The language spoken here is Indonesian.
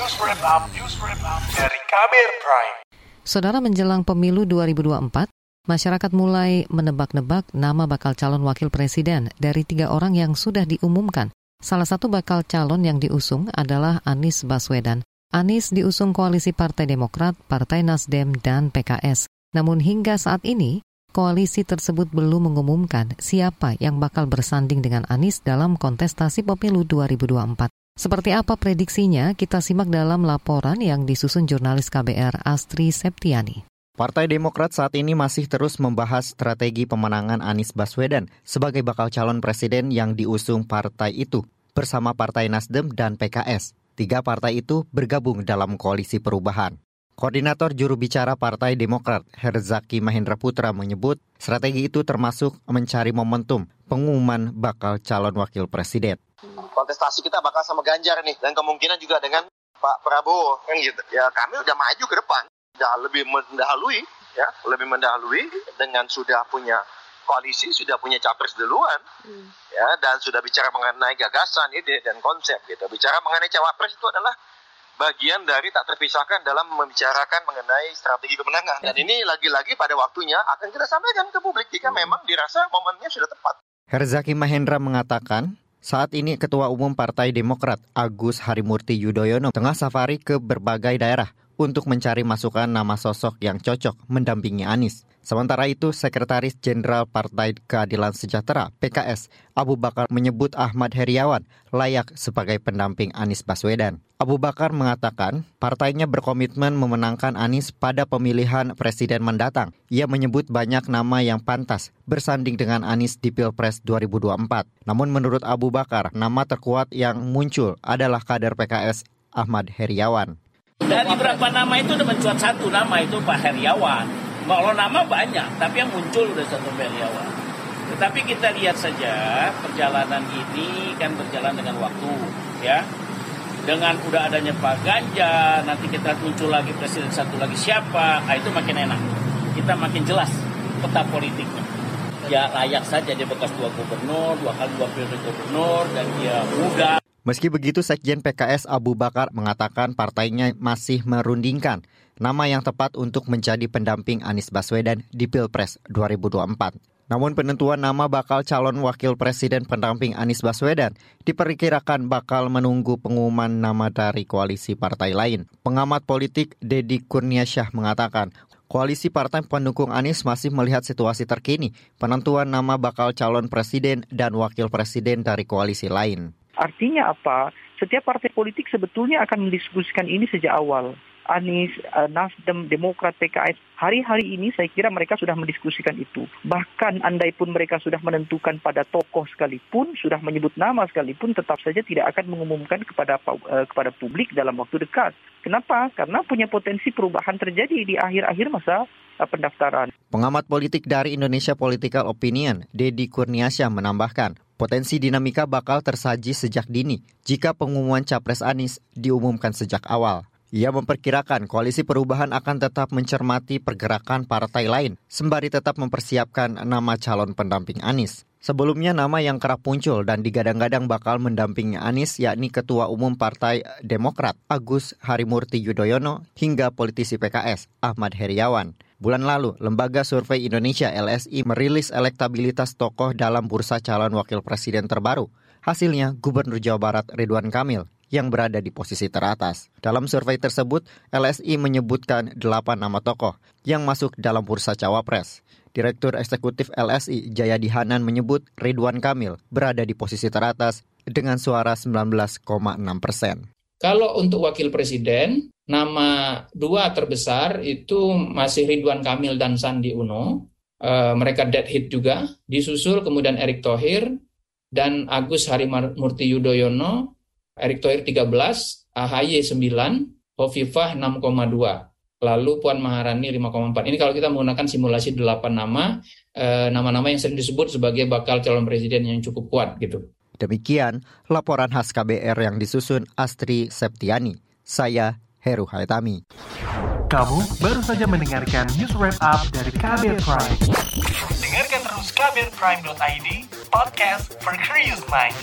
News Wrap Up, dari Kabir Prime. Saudara menjelang pemilu 2024, masyarakat mulai menebak-nebak nama bakal calon wakil presiden dari tiga orang yang sudah diumumkan. Salah satu bakal calon yang diusung adalah Anies Baswedan. Anies diusung koalisi Partai Demokrat, Partai Nasdem, dan PKS. Namun hingga saat ini, koalisi tersebut belum mengumumkan siapa yang bakal bersanding dengan Anies dalam kontestasi pemilu 2024. Seperti apa prediksinya? Kita simak dalam laporan yang disusun jurnalis KBR Astri Septiani. Partai Demokrat saat ini masih terus membahas strategi pemenangan Anies Baswedan sebagai bakal calon presiden yang diusung partai itu bersama Partai Nasdem dan PKS. Tiga partai itu bergabung dalam koalisi perubahan. Koordinator juru bicara Partai Demokrat, Herzaki Mahendra Putra menyebut strategi itu termasuk mencari momentum pengumuman bakal calon wakil presiden kontestasi kita bakal sama Ganjar nih dan kemungkinan juga dengan Pak Prabowo kan gitu. Ya kami udah maju ke depan, udah lebih mendahului ya, lebih mendahului dengan sudah punya koalisi, sudah punya capres duluan. Hmm. Ya, dan sudah bicara mengenai gagasan, ide dan konsep gitu. Bicara mengenai cawapres itu adalah bagian dari tak terpisahkan dalam membicarakan mengenai strategi kemenangan. Dan ini lagi-lagi pada waktunya akan kita sampaikan ke publik jika hmm. memang dirasa momennya sudah tepat. Herzaki Mahendra mengatakan, saat ini Ketua Umum Partai Demokrat Agus Harimurti Yudhoyono tengah safari ke berbagai daerah untuk mencari masukan nama sosok yang cocok mendampingi Anies. Sementara itu, Sekretaris Jenderal Partai Keadilan Sejahtera (PKS) Abu Bakar menyebut Ahmad Heriawan layak sebagai pendamping Anies Baswedan. Abu Bakar mengatakan partainya berkomitmen memenangkan Anies pada pemilihan presiden mendatang. Ia menyebut banyak nama yang pantas bersanding dengan Anies di Pilpres 2024. Namun menurut Abu Bakar, nama terkuat yang muncul adalah kader PKS Ahmad Heriawan. Dari beberapa nama itu ada mencuat satu nama itu Pak Heriawan kalau nama banyak, tapi yang muncul udah satu Meriawan. Tetapi kita lihat saja perjalanan ini kan berjalan dengan waktu, ya. Dengan udah adanya Pak Ganjar, nanti kita muncul lagi presiden satu lagi siapa, nah itu makin enak. Kita makin jelas peta politiknya. Ya layak saja dia bekas dua gubernur, dua kali dua periode gubernur, dan dia muda. Meski begitu, Sekjen PKS Abu Bakar mengatakan partainya masih merundingkan nama yang tepat untuk menjadi pendamping Anies Baswedan di Pilpres 2024. Namun penentuan nama bakal calon wakil presiden pendamping Anies Baswedan diperkirakan bakal menunggu pengumuman nama dari koalisi partai lain. Pengamat politik Dedi Kurniasyah mengatakan, koalisi partai pendukung Anies masih melihat situasi terkini, penentuan nama bakal calon presiden dan wakil presiden dari koalisi lain. Artinya apa? Setiap partai politik sebetulnya akan mendiskusikan ini sejak awal. Anies, uh, Nasdem, Demokrat, PKS, hari-hari ini saya kira mereka sudah mendiskusikan itu. Bahkan andai pun mereka sudah menentukan pada tokoh sekalipun, sudah menyebut nama sekalipun, tetap saja tidak akan mengumumkan kepada uh, kepada publik dalam waktu dekat. Kenapa? Karena punya potensi perubahan terjadi di akhir-akhir masa uh, pendaftaran. Pengamat politik dari Indonesia Political Opinion, Dedi Kurniasya menambahkan, potensi dinamika bakal tersaji sejak dini jika pengumuman Capres Anies diumumkan sejak awal. Ia memperkirakan koalisi perubahan akan tetap mencermati pergerakan partai lain, sembari tetap mempersiapkan nama calon pendamping Anies. Sebelumnya nama yang kerap muncul dan digadang-gadang bakal mendampingi Anies yakni Ketua Umum Partai Demokrat Agus Harimurti Yudhoyono hingga politisi PKS Ahmad Heriawan. Bulan lalu, Lembaga Survei Indonesia LSI merilis elektabilitas tokoh dalam bursa calon wakil presiden terbaru. Hasilnya, Gubernur Jawa Barat Ridwan Kamil yang berada di posisi teratas. Dalam survei tersebut, LSI menyebutkan delapan nama tokoh yang masuk dalam bursa cawapres. Direktur Eksekutif LSI Jayadi Hanan menyebut Ridwan Kamil berada di posisi teratas dengan suara 19,6 persen. Kalau untuk wakil presiden, nama dua terbesar itu masih Ridwan Kamil dan Sandi Uno. E, mereka dead hit juga. Disusul kemudian Erick Thohir dan Agus Harimurti Yudhoyono Erick Thohir 13, AHY 9, Hovifah 6,2. Lalu Puan Maharani 5,4. Ini kalau kita menggunakan simulasi 8 nama, eh, nama-nama yang sering disebut sebagai bakal calon presiden yang cukup kuat gitu. Demikian laporan khas KBR yang disusun Astri Septiani. Saya Heru Haitami. Kamu baru saja mendengarkan news wrap up dari KBR Prime. Dengarkan terus kbrprime.id, podcast for curious mind.